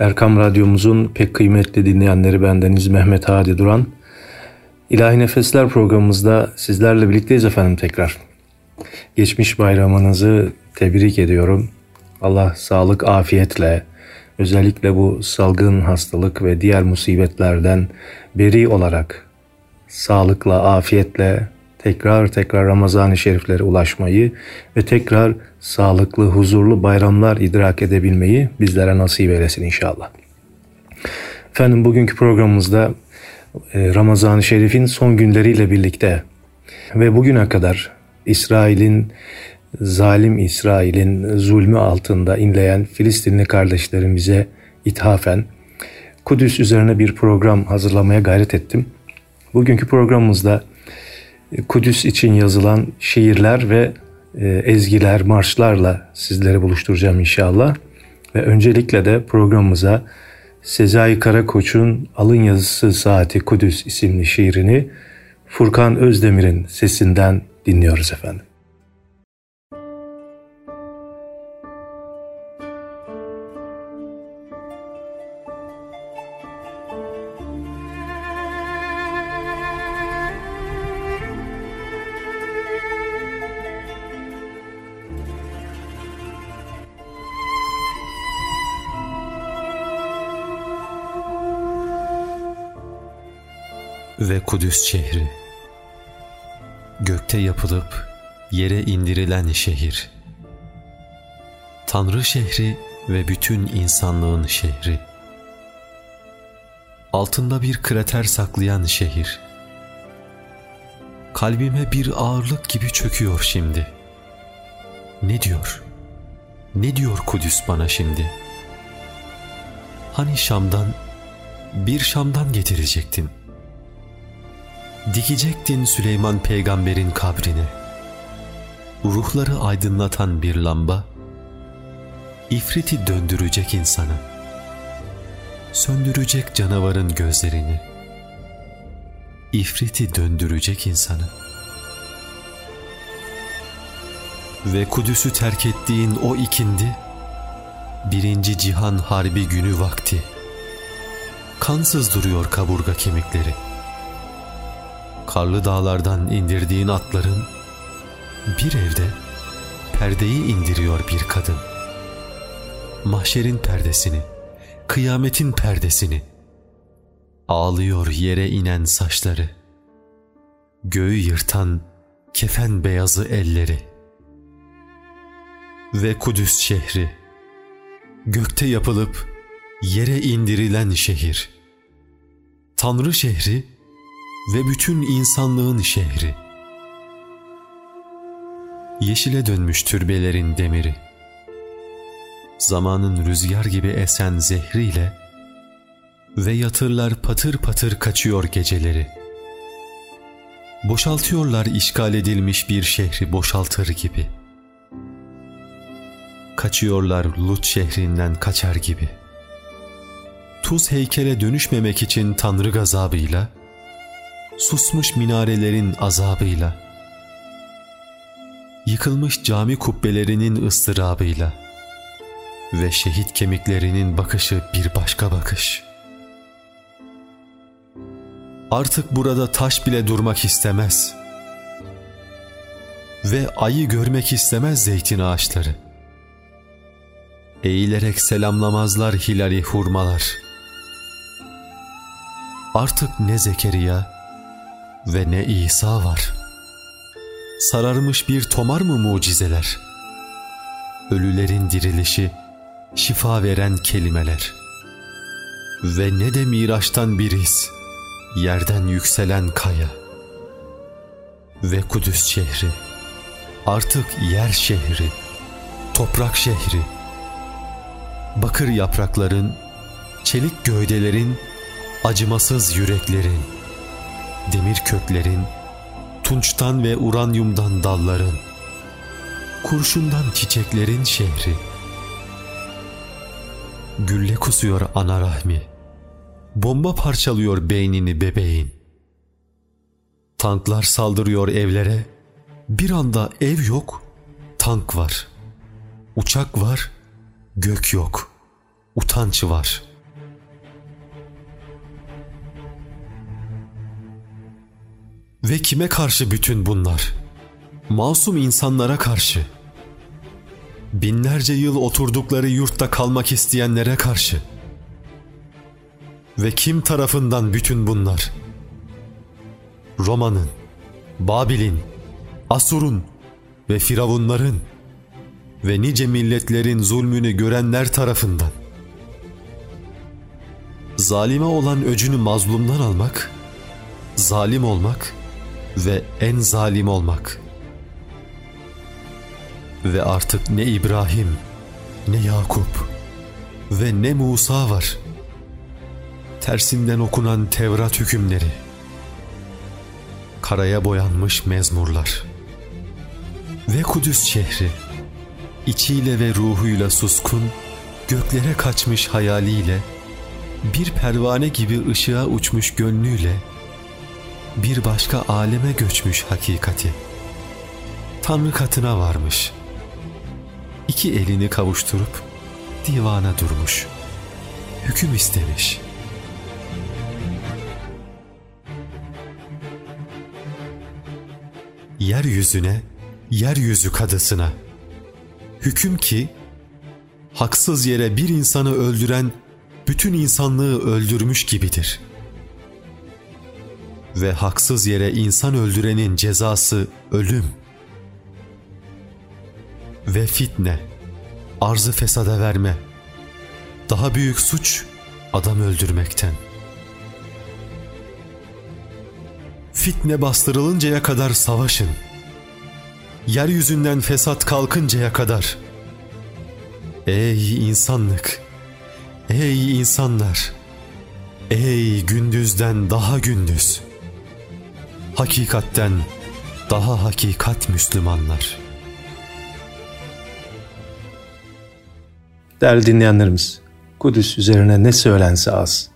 Erkam Radyomuzun pek kıymetli dinleyenleri bendeniz Mehmet Hadi Duran. İlahi Nefesler programımızda sizlerle birlikteyiz efendim tekrar. Geçmiş bayramınızı tebrik ediyorum. Allah sağlık, afiyetle, özellikle bu salgın hastalık ve diğer musibetlerden beri olarak sağlıkla, afiyetle tekrar tekrar Ramazan-ı Şeriflere ulaşmayı ve tekrar sağlıklı, huzurlu bayramlar idrak edebilmeyi bizlere nasip eylesin inşallah. Efendim bugünkü programımızda e, Ramazan-ı Şerif'in son günleriyle birlikte ve bugüne kadar İsrail'in zalim İsrail'in zulmü altında inleyen Filistinli kardeşlerimize ithafen Kudüs üzerine bir program hazırlamaya gayret ettim. Bugünkü programımızda Kudüs için yazılan şiirler ve e, ezgiler, marşlarla sizleri buluşturacağım inşallah. Ve öncelikle de programımıza Sezai Karakoç'un Alın Yazısı Saati Kudüs isimli şiirini Furkan Özdemir'in sesinden dinliyoruz efendim. Ve Kudüs şehri. Gökte yapılıp yere indirilen şehir. Tanrı şehri ve bütün insanlığın şehri. Altında bir krater saklayan şehir. Kalbime bir ağırlık gibi çöküyor şimdi. Ne diyor? Ne diyor Kudüs bana şimdi? Hani Şam'dan, bir Şam'dan getirecektin.'' Dikecektin Süleyman peygamberin kabrine. Ruhları aydınlatan bir lamba, ifriti döndürecek insanı. Söndürecek canavarın gözlerini. İfriti döndürecek insanı. Ve Kudüs'ü terk ettiğin o ikindi, birinci cihan harbi günü vakti. Kansız duruyor kaburga kemikleri.'' Karlı dağlardan indirdiğin atların bir evde perdeyi indiriyor bir kadın. Mahşerin perdesini, kıyametin perdesini, ağlıyor yere inen saçları, göğü yırtan kefen beyazı elleri ve Kudüs şehri, gökte yapılıp yere indirilen şehir, Tanrı şehri ve bütün insanlığın şehri. Yeşile dönmüş türbelerin demiri. Zamanın rüzgar gibi esen zehriyle ve yatırlar patır patır kaçıyor geceleri. Boşaltıyorlar işgal edilmiş bir şehri boşaltır gibi. Kaçıyorlar Lut şehrinden kaçar gibi. Tuz heykele dönüşmemek için Tanrı gazabıyla, susmuş minarelerin azabıyla, yıkılmış cami kubbelerinin ıstırabıyla ve şehit kemiklerinin bakışı bir başka bakış. Artık burada taş bile durmak istemez ve ayı görmek istemez zeytin ağaçları. Eğilerek selamlamazlar hilali hurmalar. Artık ne Zekeriya ve ne İsa var. Sararmış bir tomar mı mucizeler? Ölülerin dirilişi, şifa veren kelimeler. Ve ne de Miraç'tan bir his, yerden yükselen kaya. Ve Kudüs şehri, artık yer şehri, toprak şehri. Bakır yaprakların, çelik gövdelerin, acımasız yüreklerin, demir köklerin, tunçtan ve uranyumdan dalların, kurşundan çiçeklerin şehri. Gülle kusuyor ana rahmi, bomba parçalıyor beynini bebeğin. Tanklar saldırıyor evlere, bir anda ev yok, tank var. Uçak var, gök yok. utanç var. Ve kime karşı bütün bunlar? Masum insanlara karşı. Binlerce yıl oturdukları yurtta kalmak isteyenlere karşı. Ve kim tarafından bütün bunlar? Roma'nın, Babil'in, Asur'un ve Firavunların ve nice milletlerin zulmünü görenler tarafından. Zalime olan öcünü mazlumdan almak, zalim olmak ve en zalim olmak. Ve artık ne İbrahim, ne Yakup ve ne Musa var. Tersinden okunan Tevrat hükümleri. Karaya boyanmış mezmurlar. Ve Kudüs şehri içiyle ve ruhuyla suskun, göklere kaçmış hayaliyle, bir pervane gibi ışığa uçmuş gönlüyle, bir başka aleme göçmüş hakikati. Tanrı katına varmış. İki elini kavuşturup divana durmuş. Hüküm istemiş. Yeryüzüne, yeryüzü kadısına.'' Hüküm ki haksız yere bir insanı öldüren bütün insanlığı öldürmüş gibidir. Ve haksız yere insan öldürenin cezası ölüm. Ve fitne, arzı fesada verme. Daha büyük suç adam öldürmekten. Fitne bastırılıncaya kadar savaşın.'' yeryüzünden fesat kalkıncaya kadar. Ey insanlık! Ey insanlar! Ey gündüzden daha gündüz! Hakikatten daha hakikat Müslümanlar. Değerli dinleyenlerimiz, Kudüs üzerine ne söylense az.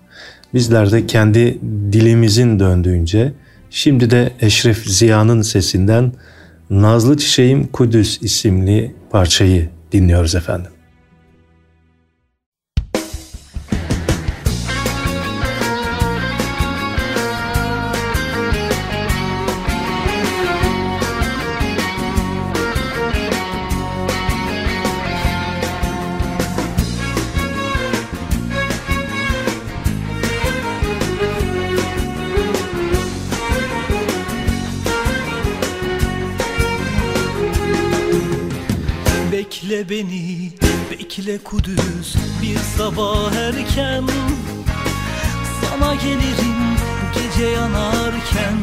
Bizler de kendi dilimizin döndüğünce, şimdi de Eşref Ziya'nın sesinden Nazlı Çiçeğim Kudüs isimli parçayı dinliyoruz efendim. Bekle Kudüs bir sabah erken Sana gelirim gece yanarken.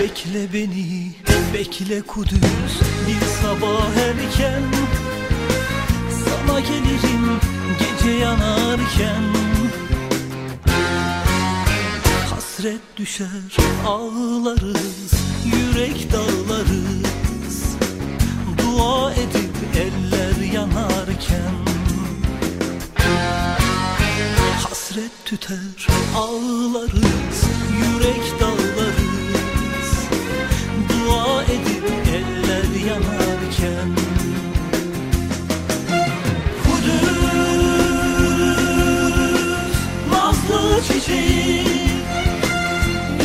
Bekle beni, bekle Kudüs bir sabah erken. Sana gelirim gece yanarken. Hasret düşer ağlarız yürek dağlarız. Dua edip eller yanarken. Hasret tüter ağlarız yürek dağlarız Dua edip eller yanarken. Kudüs nazlı çiçeği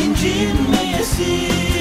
incinmeyesin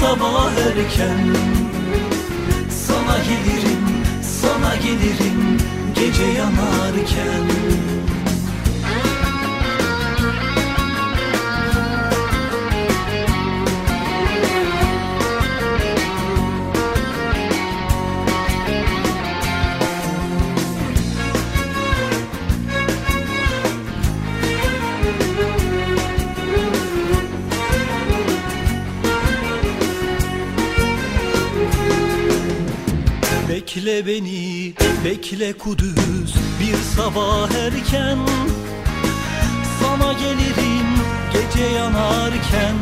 sabah erken. Sana gelirim, sana gelirim gece yanarken bekle Kudüs bir sabah erken. Sana gelirim gece yanarken.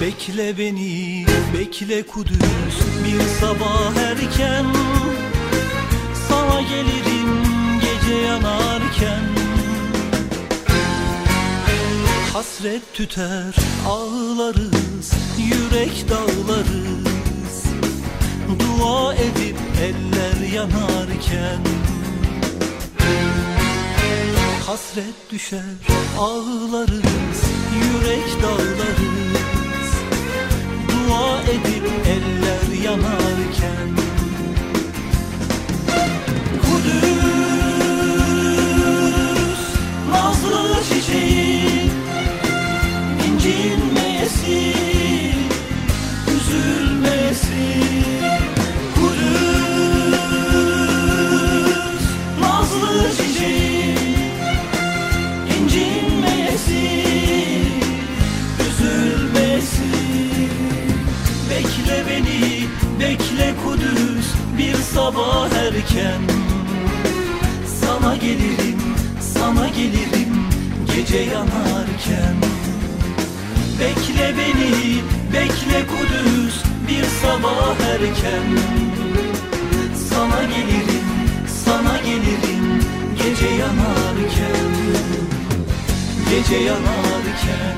Bekle beni bekle Kudüs bir sabah erken. Sana gelirim gece yanarken. Hasret tüter ağlarız yürek dağlarız Dua edip eller yanarken Hasret düşer ağlarız yürek dağlarız. Dua edip eller yanarken Kudüs nazlı çiçeği incinmeyesi sabah erken. Sana gelirim sana gelirim gece yanarken. Bekle beni, bekle Kudüs bir sabah erken. Sana gelirim, sana gelirim gece yanarken. Gece yanarken,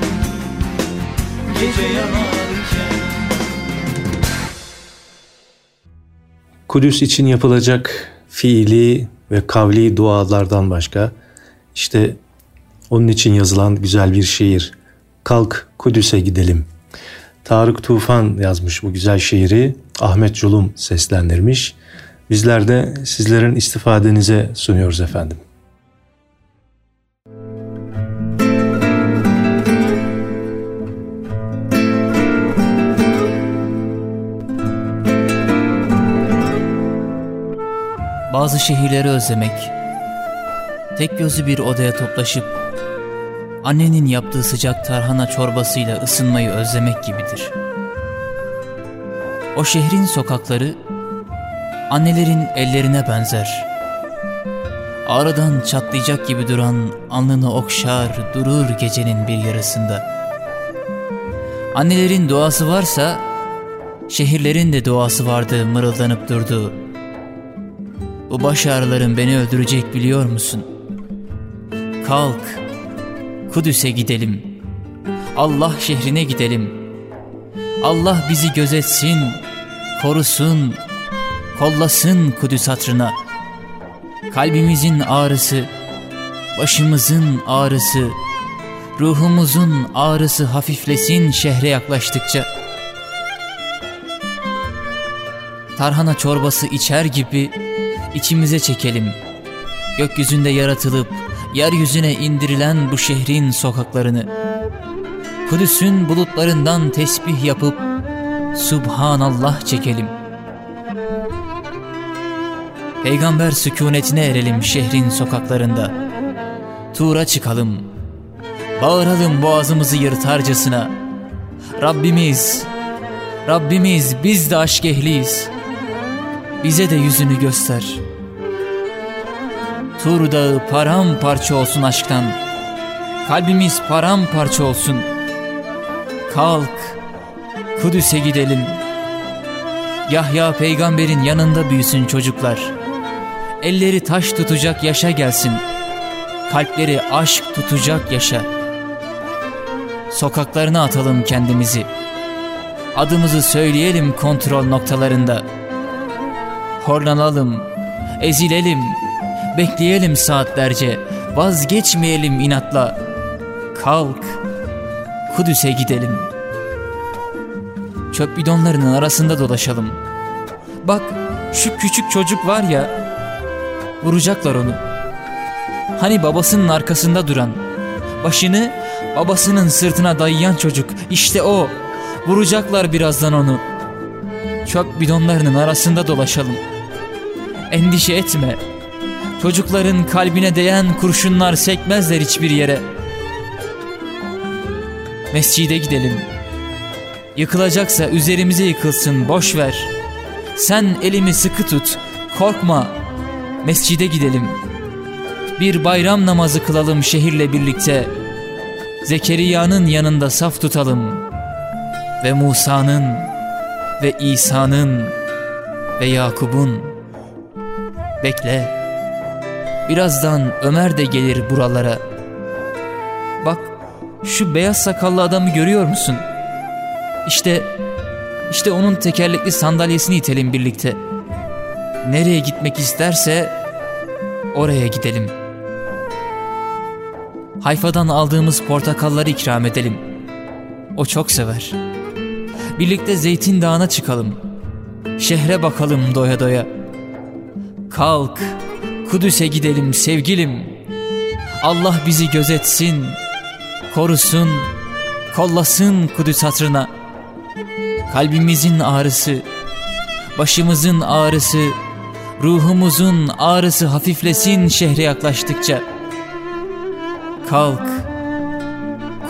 gece yanarken Kudüs için yapılacak fiili ve kavli dualardan başka işte onun için yazılan güzel bir şiir Kalk Kudüs'e gidelim. Tarık Tufan yazmış bu güzel şiiri. Ahmet Culum seslendirmiş. Bizler de sizlerin istifadenize sunuyoruz efendim. Bazı şehirleri özlemek, tek gözü bir odaya toplaşıp annenin yaptığı sıcak tarhana çorbasıyla ısınmayı özlemek gibidir. O şehrin sokakları annelerin ellerine benzer. Ağrıdan çatlayacak gibi duran alnını okşar durur gecenin bir yarısında. Annelerin duası varsa şehirlerin de duası vardı mırıldanıp durdu. Bu baş ağrıların beni öldürecek biliyor musun? Kalk, Kudüs'e gidelim. Allah şehrine gidelim. Allah bizi gözetsin, korusun, kollasın Kudüs hatrına. Kalbimizin ağrısı, başımızın ağrısı, ruhumuzun ağrısı hafiflesin şehre yaklaştıkça. Tarhana çorbası içer gibi içimize çekelim. Gökyüzünde yaratılıp yeryüzüne indirilen bu şehrin sokaklarını. Kudüs'ün bulutlarından tesbih yapıp Subhanallah çekelim. Peygamber sükunetine erelim şehrin sokaklarında. Tuğra çıkalım. Bağıralım boğazımızı yırtarcasına. Rabbimiz, Rabbimiz biz de aşk ehliyiz. Bize de yüzünü göster.'' Tur dağı paramparça olsun aşktan. Kalbimiz paramparça olsun. Kalk, Kudüs'e gidelim. Yahya peygamberin yanında büyüsün çocuklar. Elleri taş tutacak yaşa gelsin. Kalpleri aşk tutacak yaşa. Sokaklarına atalım kendimizi. Adımızı söyleyelim kontrol noktalarında. Horlanalım, ezilelim, Bekleyelim saatlerce, vazgeçmeyelim inatla. Kalk, Kudüs'e gidelim. Çöp bidonlarının arasında dolaşalım. Bak şu küçük çocuk var ya, vuracaklar onu. Hani babasının arkasında duran, başını babasının sırtına dayayan çocuk, işte o. Vuracaklar birazdan onu. Çöp bidonlarının arasında dolaşalım. Endişe etme. Çocukların kalbine değen kurşunlar sekmezler hiçbir yere. Mescide gidelim. Yıkılacaksa üzerimize yıkılsın boş ver. Sen elimi sıkı tut, korkma, mescide gidelim. Bir bayram namazı kılalım şehirle birlikte. Zekeriya'nın yanında saf tutalım. Ve Musa'nın ve İsa'nın ve Yakub'un. Bekle. Birazdan Ömer de gelir buralara. Bak şu beyaz sakallı adamı görüyor musun? İşte, işte onun tekerlekli sandalyesini itelim birlikte. Nereye gitmek isterse oraya gidelim. Hayfa'dan aldığımız portakalları ikram edelim. O çok sever. Birlikte Zeytin Dağı'na çıkalım. Şehre bakalım doya doya. Kalk, Kudüs'e gidelim sevgilim. Allah bizi gözetsin, korusun, kollasın Kudüs hatırına. Kalbimizin ağrısı, başımızın ağrısı, ruhumuzun ağrısı hafiflesin şehre yaklaştıkça. Kalk,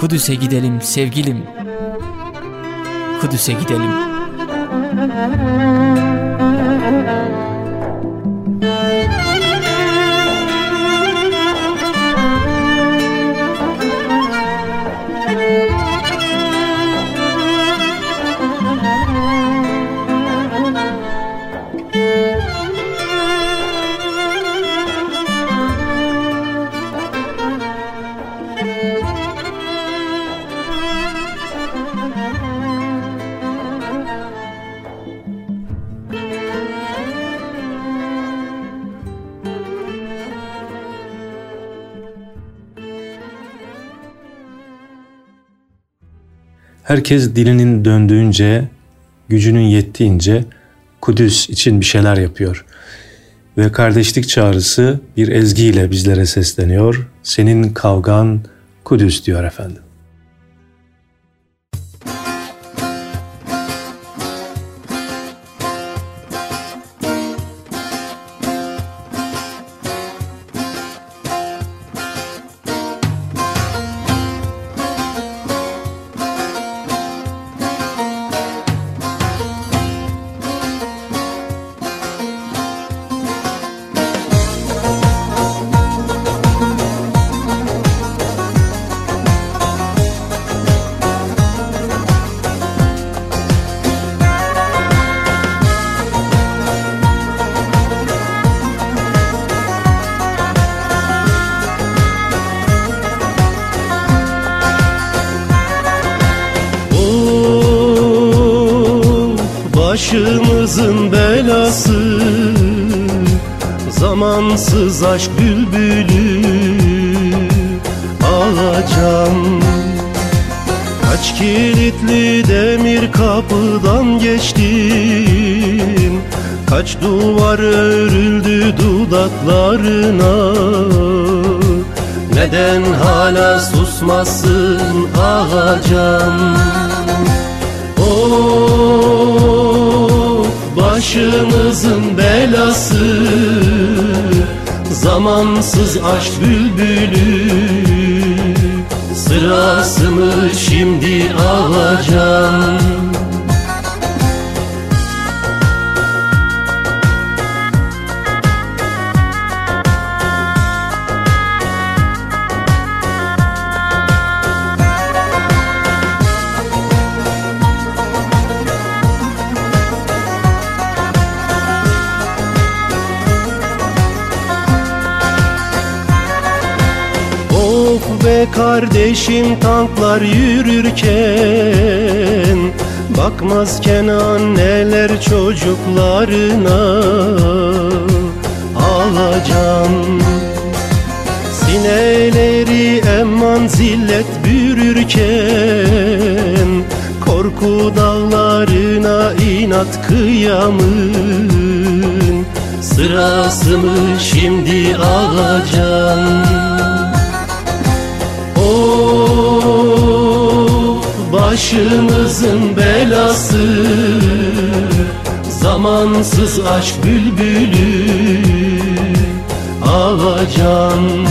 Kudüs'e gidelim sevgilim. Kudüs'e gidelim. Herkes dilinin döndüğünce, gücünün yettiğince Kudüs için bir şeyler yapıyor. Ve kardeşlik çağrısı bir ezgiyle bizlere sesleniyor. Senin kavgan Kudüs diyor efendim. Başımızın belası Zamansız aşk bülbülü Ağacam Kaç kilitli demir kapıdan geçtim Kaç duvar örüldü dudaklarına. Neden hala susmasın ağacam Of başımızın belası Zamansız aşk bülbülü. Sırası mı şimdi alacağım be kardeşim tanklar yürürken. Bakmazken anneler çocuklarına Ağlayacağım. Sineleri eman zillet bürürken Korku dağlarına inat kıyamın. Sırası mı şimdi ağlayacağım başımızın belası. Zamansız aşk bülbülü. Ağacan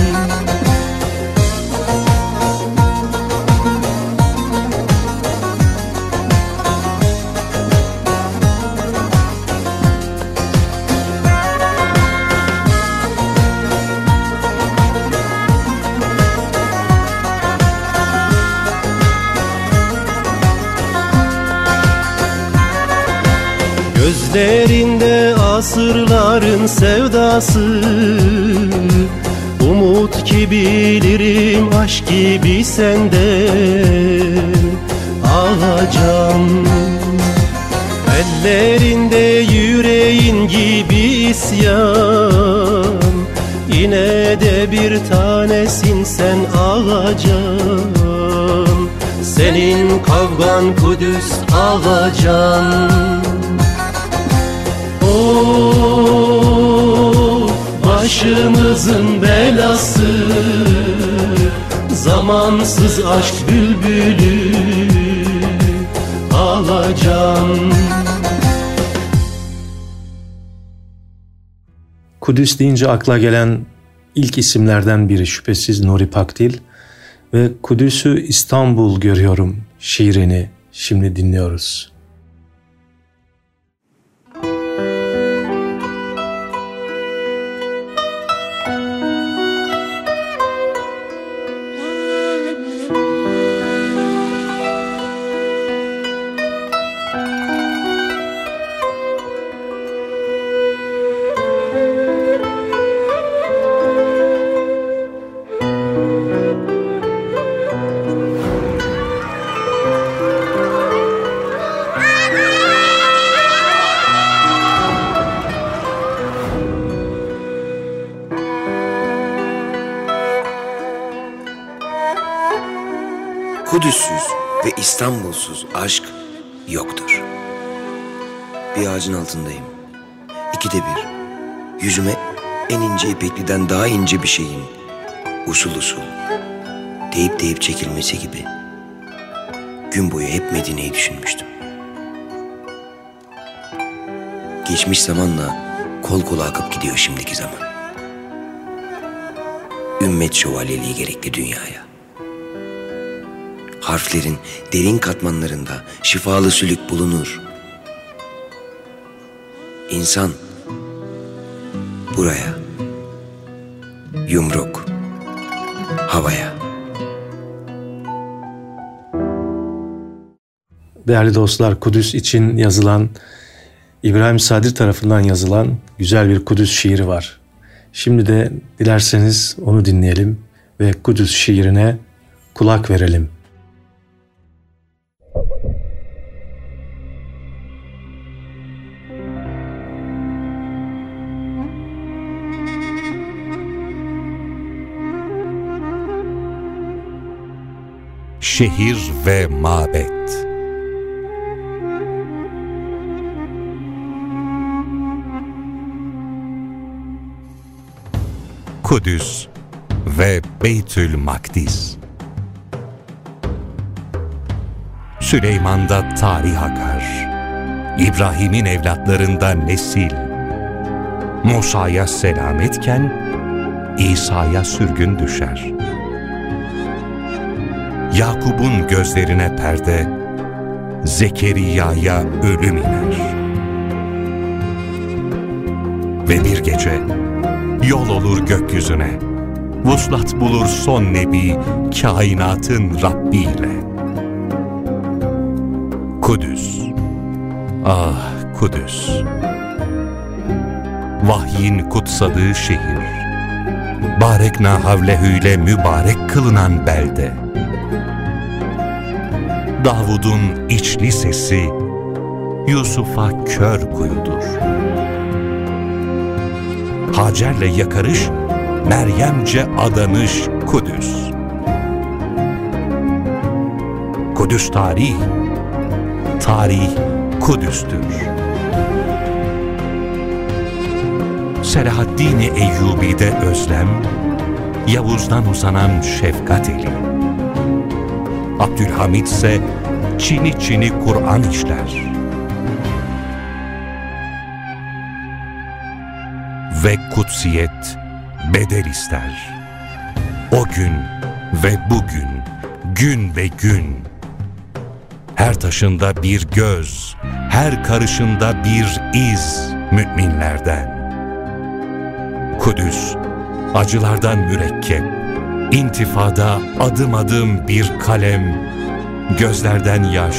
sevdası Umut ki bilirim aşk gibi senden Alacağım. Ellerinde yüreğin gibi isyan. Yine de bir tanesin sen ağacan Senin kavgan Kudüs ağacan başımızın belası Zamansız aşk bülbülü ağacan Kudüs deyince akla gelen ilk isimlerden biri şüphesiz Nuri Pakdil ve Kudüs'ü İstanbul görüyorum şiirini şimdi dinliyoruz. Ve İstanbul'suz aşk yoktur. Bir ağacın altındayım. İkide bir. Yüzüme en ince ipekliden daha ince bir şeyin usul usul deyip deyip çekilmesi gibi gün boyu hep Medine'yi düşünmüştüm. Geçmiş zamanla kol kola akıp gidiyor şimdiki zaman. Ümmet şövalyeliği gerekli dünyaya harflerin derin katmanlarında şifalı sülük bulunur. İnsan buraya, yumruk havaya. Değerli dostlar Kudüs için yazılan İbrahim Sadir tarafından yazılan güzel bir Kudüs şiiri var. Şimdi de dilerseniz onu dinleyelim ve Kudüs şiirine kulak verelim. Şehir ve Mabet Kudüs ve Beytül Makdis Süleyman'da tarih akar. İbrahim'in evlatlarında nesil. Musa'ya selametken İsa'ya sürgün düşer. Yakub'un gözlerine perde, Zekeriya'ya ölüm iner. Ve bir gece yol olur gökyüzüne, vuslat bulur son nebi kainatın Rabbi ile. Kudüs, ah Kudüs, vahyin kutsadığı şehir, barekna havlehüyle mübarek kılınan belde, Davud'un içli sesi Yusuf'a kör kuyudur. Hacer'le yakarış, Meryemce adanış Kudüs. Kudüs tarih, tarih Kudüs'tür. Selahaddin Eyyubi'de özlem, Yavuz'dan uzanan şefkat eli. Abdülhamid ise çini çini Kur'an işler. Ve kutsiyet bedel ister. O gün ve bugün, gün ve gün. Her taşında bir göz, her karışında bir iz müminlerden. Kudüs, acılardan mürekkep, intifada adım adım bir kalem, gözlerden yaş,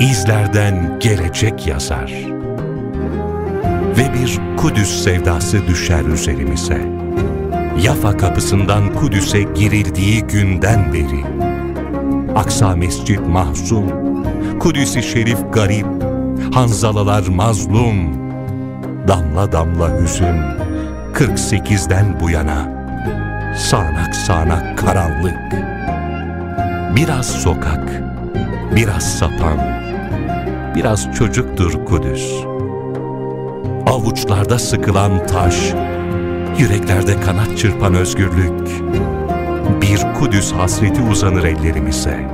izlerden gelecek yazar. Yeni bir Kudüs sevdası düşer üzerimize. Yafa kapısından Kudüs'e girildiği günden beri. Aksa Mescid mahzun, Kudüs-i Şerif garip, Hanzalalar mazlum, damla damla hüzün, 48'den bu yana, sağanak sağanak karanlık. Biraz sokak, biraz sapan, biraz çocuktur Kudüs. Avuçlarda sıkılan taş, yüreklerde kanat çırpan özgürlük. Bir Kudüs hasreti uzanır ellerimize.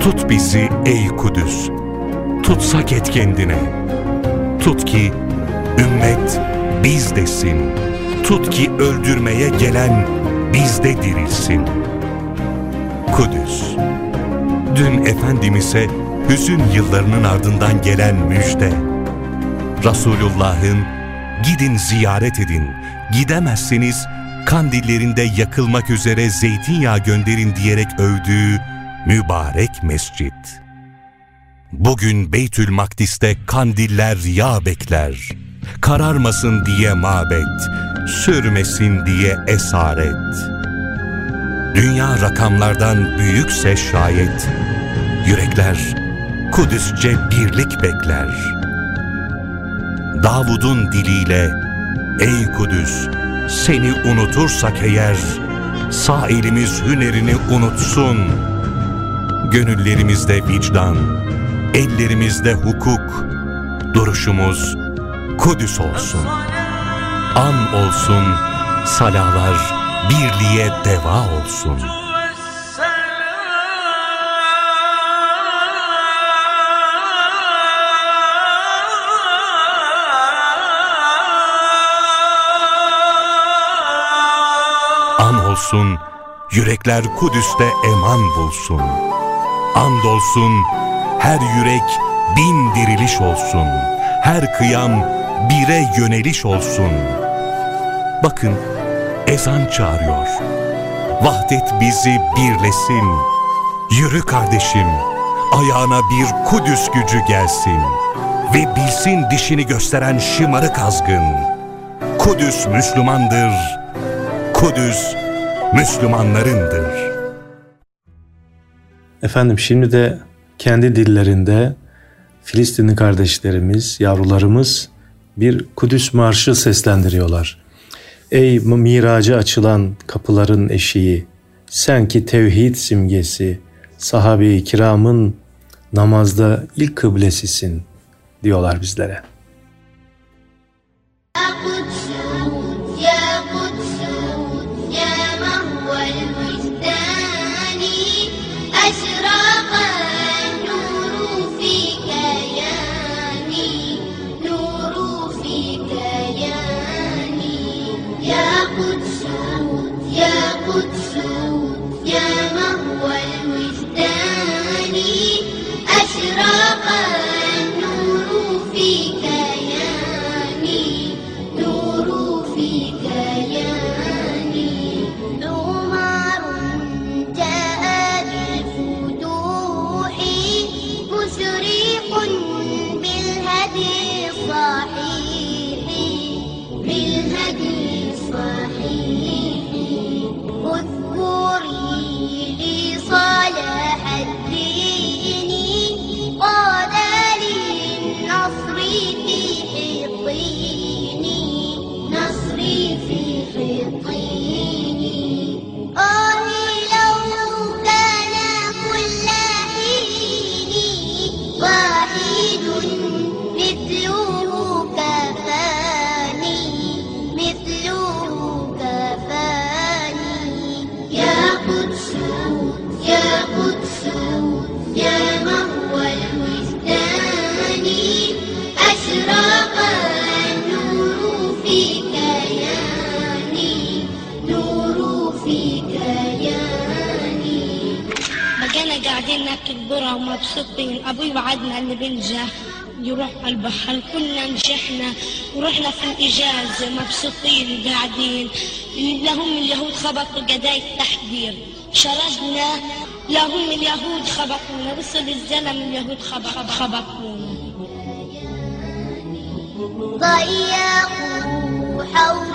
Tut bizi ey Kudüs, tutsak et kendine. Tut ki ümmet biz desin. Tut ki öldürmeye gelen bizde dirilsin. Kudüs, dün Efendimiz'e hüzün yıllarının ardından gelen müjde. Resulullah'ın gidin ziyaret edin, gidemezseniz kandillerinde yakılmak üzere zeytinyağı gönderin diyerek övdüğü mübarek mescit. Bugün Beytül Makdis'te kandiller yağ bekler. Kararmasın diye mabet, sürmesin diye esaret. Dünya rakamlardan büyükse şayet, yürekler Kudüsçe birlik bekler. Davud'un diliyle, ey Kudüs, seni unutursak eğer, sağ elimiz hünerini unutsun. Gönüllerimizde vicdan, ellerimizde hukuk, duruşumuz Kudüs olsun. An olsun, salalar birliğe deva olsun. An olsun, yürekler Kudüs'te eman bulsun. Andolsun, her yürek bin diriliş olsun. Her kıyam bire yöneliş olsun. Bakın, ezan çağırıyor. Vahdet bizi birlesin. Yürü kardeşim, ayağına bir Kudüs gücü gelsin. Ve bilsin dişini gösteren şımarık azgın. Kudüs Müslümandır. Kudüs Müslümanlarındır. Efendim şimdi de kendi dillerinde Filistinli kardeşlerimiz, yavrularımız bir Kudüs marşı seslendiriyorlar. Ey miracı açılan kapıların eşiği, sen ki tevhid simgesi, sahabe-i kiramın namazda ilk kıblesisin diyorlar bizlere. ورحنا في الإجازة مبسوطين قاعدين لهم اليهود خبطوا قضايا التحذير شردنا لهم اليهود خبطونا. وصل الزلم اليهود خبط خبطونا. ضيقوا حولنا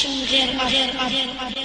Schuller, Mayer, Mayer, Mayer.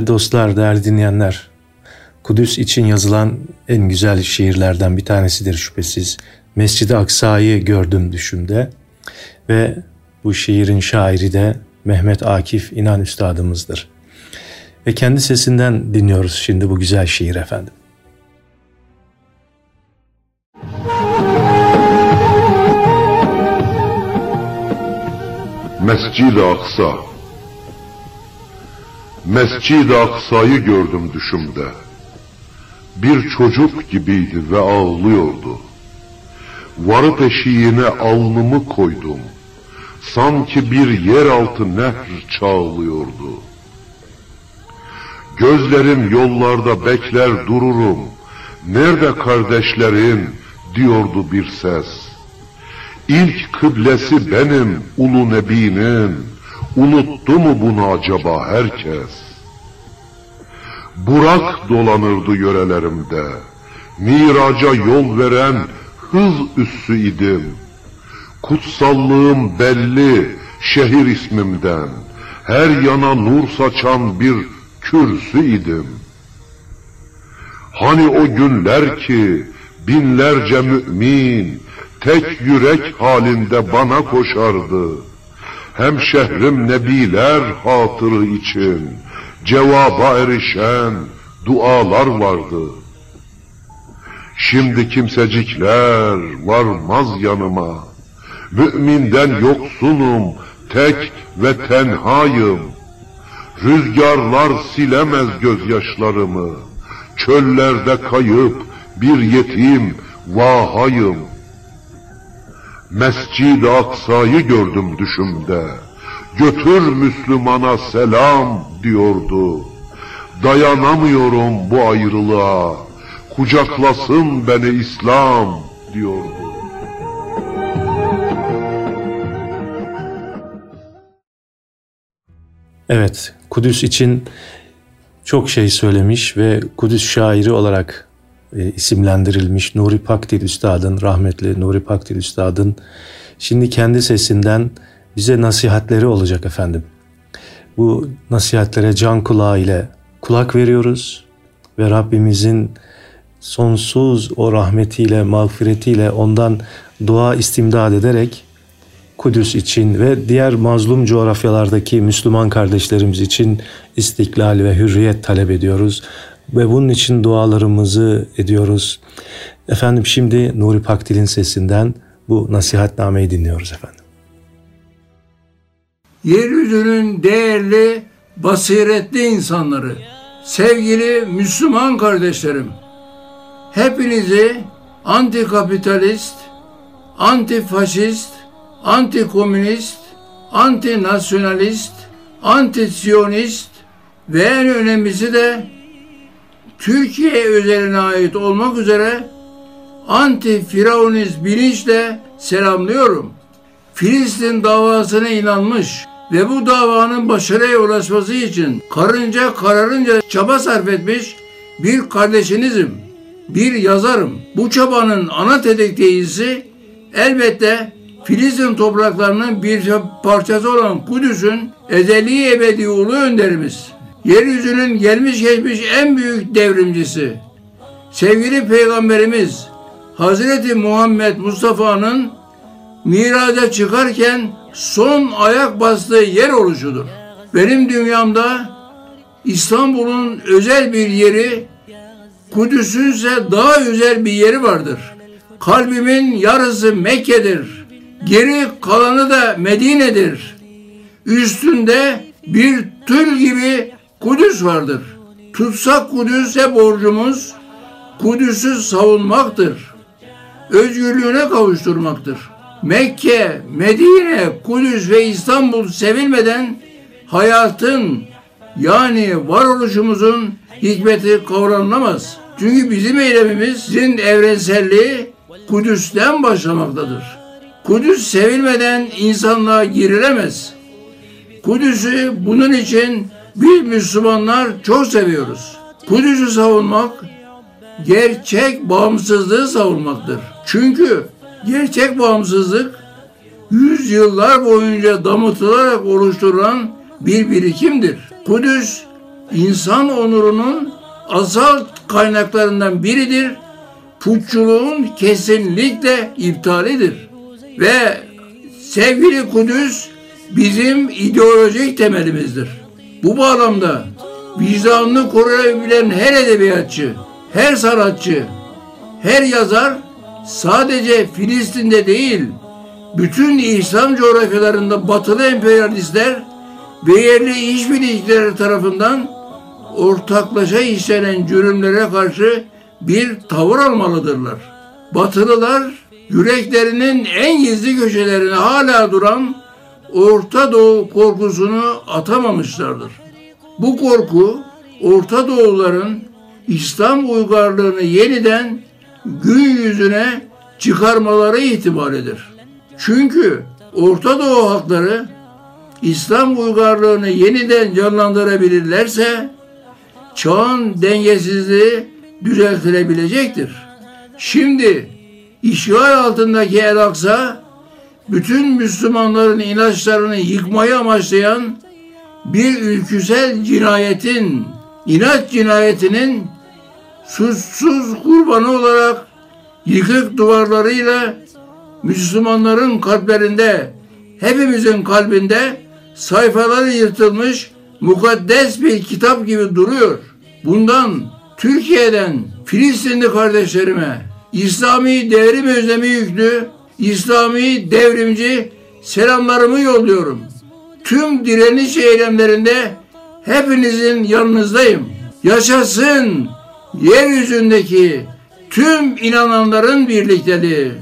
Değerli dostlar, değerli dinleyenler, Kudüs için yazılan en güzel şiirlerden bir tanesidir şüphesiz. Mescid-i Aksa'yı gördüm düşümde ve bu şiirin şairi de Mehmet Akif İnan Üstadımızdır. Ve kendi sesinden dinliyoruz şimdi bu güzel şiir efendim. Mescid-i Aksa Mescid-i Aksa'yı gördüm düşümde. Bir çocuk gibiydi ve ağlıyordu. Varıp eşiğine alnımı koydum. Sanki bir yeraltı nehr çağlıyordu. Gözlerim yollarda bekler dururum. Nerede kardeşlerin diyordu bir ses. İlk kıblesi benim ulu nebinin. Unuttu mu bunu acaba herkes? Burak dolanırdı yörelerimde. Miraca yol veren hız üssü idim. Kutsallığım belli şehir ismimden. Her yana nur saçan bir kürsü idim. Hani o günler ki binlerce mümin tek yürek halinde bana koşardı. Hem şehrim nebiler hatırı için cevaba erişen dualar vardı. Şimdi kimsecikler varmaz yanıma. Müminden yoksunum, tek ve tenhayım. Rüzgarlar silemez gözyaşlarımı. Çöllerde kayıp bir yetim vahayım. Mescid-i Aksa'yı gördüm düşümde. Götür Müslümana selam diyordu. Dayanamıyorum bu ayrılığa. Kucaklasın beni İslam diyordu. Evet, Kudüs için çok şey söylemiş ve Kudüs şairi olarak e, isimlendirilmiş Nuri Pakdil Üstad'ın, rahmetli Nuri Pakdil Üstad'ın şimdi kendi sesinden bize nasihatleri olacak efendim. bu nasihatlere can kulağı ile kulak veriyoruz ve Rabbimizin sonsuz o rahmetiyle, mağfiretiyle ondan dua istimdad ederek Kudüs için ve diğer mazlum coğrafyalardaki Müslüman kardeşlerimiz için istiklal ve hürriyet talep ediyoruz ve bunun için dualarımızı ediyoruz. Efendim şimdi Nuri Pakdil'in sesinden bu nasihatnameyi dinliyoruz efendim. Yeryüzünün değerli, basiretli insanları, sevgili Müslüman kardeşlerim, hepinizi antikapitalist, antifaşist, antikomünist, antinasyonalist, antisiyonist ve en önemlisi de Türkiye özeline ait olmak üzere anti firavunist bilinçle selamlıyorum. Filistin davasına inanmış ve bu davanın başarıya ulaşması için karınca kararınca çaba sarf etmiş bir kardeşinizim, bir yazarım. Bu çabanın ana tetikçisi elbette Filistin topraklarının bir parçası olan Kudüs'ün ezeli ebedi ulu önderimiz. Yeryüzünün gelmiş geçmiş en büyük devrimcisi. Sevgili Peygamberimiz Hazreti Muhammed Mustafa'nın miraca çıkarken son ayak bastığı yer oluşudur. Benim dünyamda İstanbul'un özel bir yeri, Kudüs'ün ise daha özel bir yeri vardır. Kalbimin yarısı Mekke'dir. Geri kalanı da Medine'dir. Üstünde bir tül gibi Kudüs vardır. Tutsak Kudüs'e borcumuz Kudüs'ü savunmaktır. Özgürlüğüne kavuşturmaktır. Mekke, Medine, Kudüs ve İstanbul sevilmeden hayatın yani varoluşumuzun hikmeti kavranılamaz. Çünkü bizim eylemimizin evrenselliği Kudüs'ten başlamaktadır. Kudüs sevilmeden insanlığa girilemez. Kudüs'ü bunun için biz Müslümanlar çok seviyoruz. Kudüs'ü savunmak gerçek bağımsızlığı savunmaktır. Çünkü gerçek bağımsızlık yüzyıllar boyunca damıtılarak oluşturulan bir birikimdir. Kudüs insan onurunun asal kaynaklarından biridir. Putçuluğun kesinlikle iptalidir. Ve sevgili Kudüs bizim ideolojik temelimizdir. Bu bağlamda vicdanını koruyabilen her edebiyatçı, her sanatçı, her yazar sadece Filistin'de değil, bütün İslam coğrafyalarında batılı emperyalistler ve yerli işbirlikçileri tarafından ortaklaşa işlenen cürümlere karşı bir tavır almalıdırlar. Batılılar yüreklerinin en gizli köşelerine hala duran Orta Doğu korkusunu atamamışlardır. Bu korku Orta Doğuların İslam uygarlığını yeniden gün yüzüne çıkarmaları ihtimalidir. Çünkü Orta Doğu halkları İslam uygarlığını yeniden canlandırabilirlerse çağın dengesizliği düzeltilebilecektir. Şimdi işgal altındaki El Aksa bütün Müslümanların inançlarını yıkmayı amaçlayan bir ülküsel cinayetin, inat cinayetinin suçsuz kurbanı olarak yıkık duvarlarıyla Müslümanların kalplerinde, hepimizin kalbinde sayfaları yırtılmış mukaddes bir kitap gibi duruyor. Bundan Türkiye'den Filistinli kardeşlerime İslami devrim özlemi yüklü İslami devrimci selamlarımı yolluyorum. Tüm direniş eylemlerinde hepinizin yanınızdayım. Yaşasın yeryüzündeki tüm inananların birlikteliği.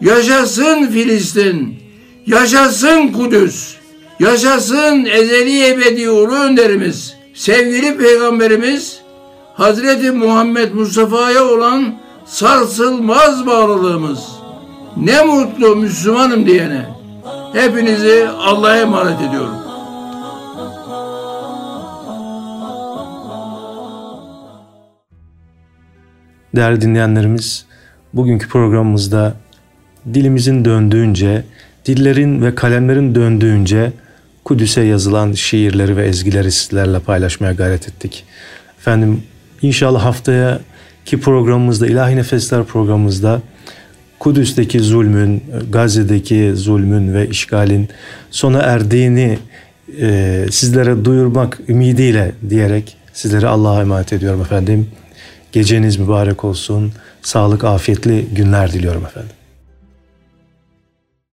Yaşasın Filistin, yaşasın Kudüs, yaşasın ezeli ebedi ulu önderimiz, sevgili peygamberimiz Hazreti Muhammed Mustafa'ya olan sarsılmaz bağlılığımız. Ne mutlu Müslümanım diyene. Hepinizi Allah'a emanet ediyorum. Değerli dinleyenlerimiz, bugünkü programımızda dilimizin döndüğünce, dillerin ve kalemlerin döndüğünce Kudüs'e yazılan şiirleri ve ezgileri sizlerle paylaşmaya gayret ettik. Efendim inşallah haftaya ki programımızda İlahi Nefesler programımızda Kudüs'teki zulmün, Gazze'deki zulmün ve işgalin sona erdiğini e, sizlere duyurmak ümidiyle diyerek sizleri Allah'a emanet ediyorum efendim. Geceniz mübarek olsun. Sağlık, afiyetli günler diliyorum efendim.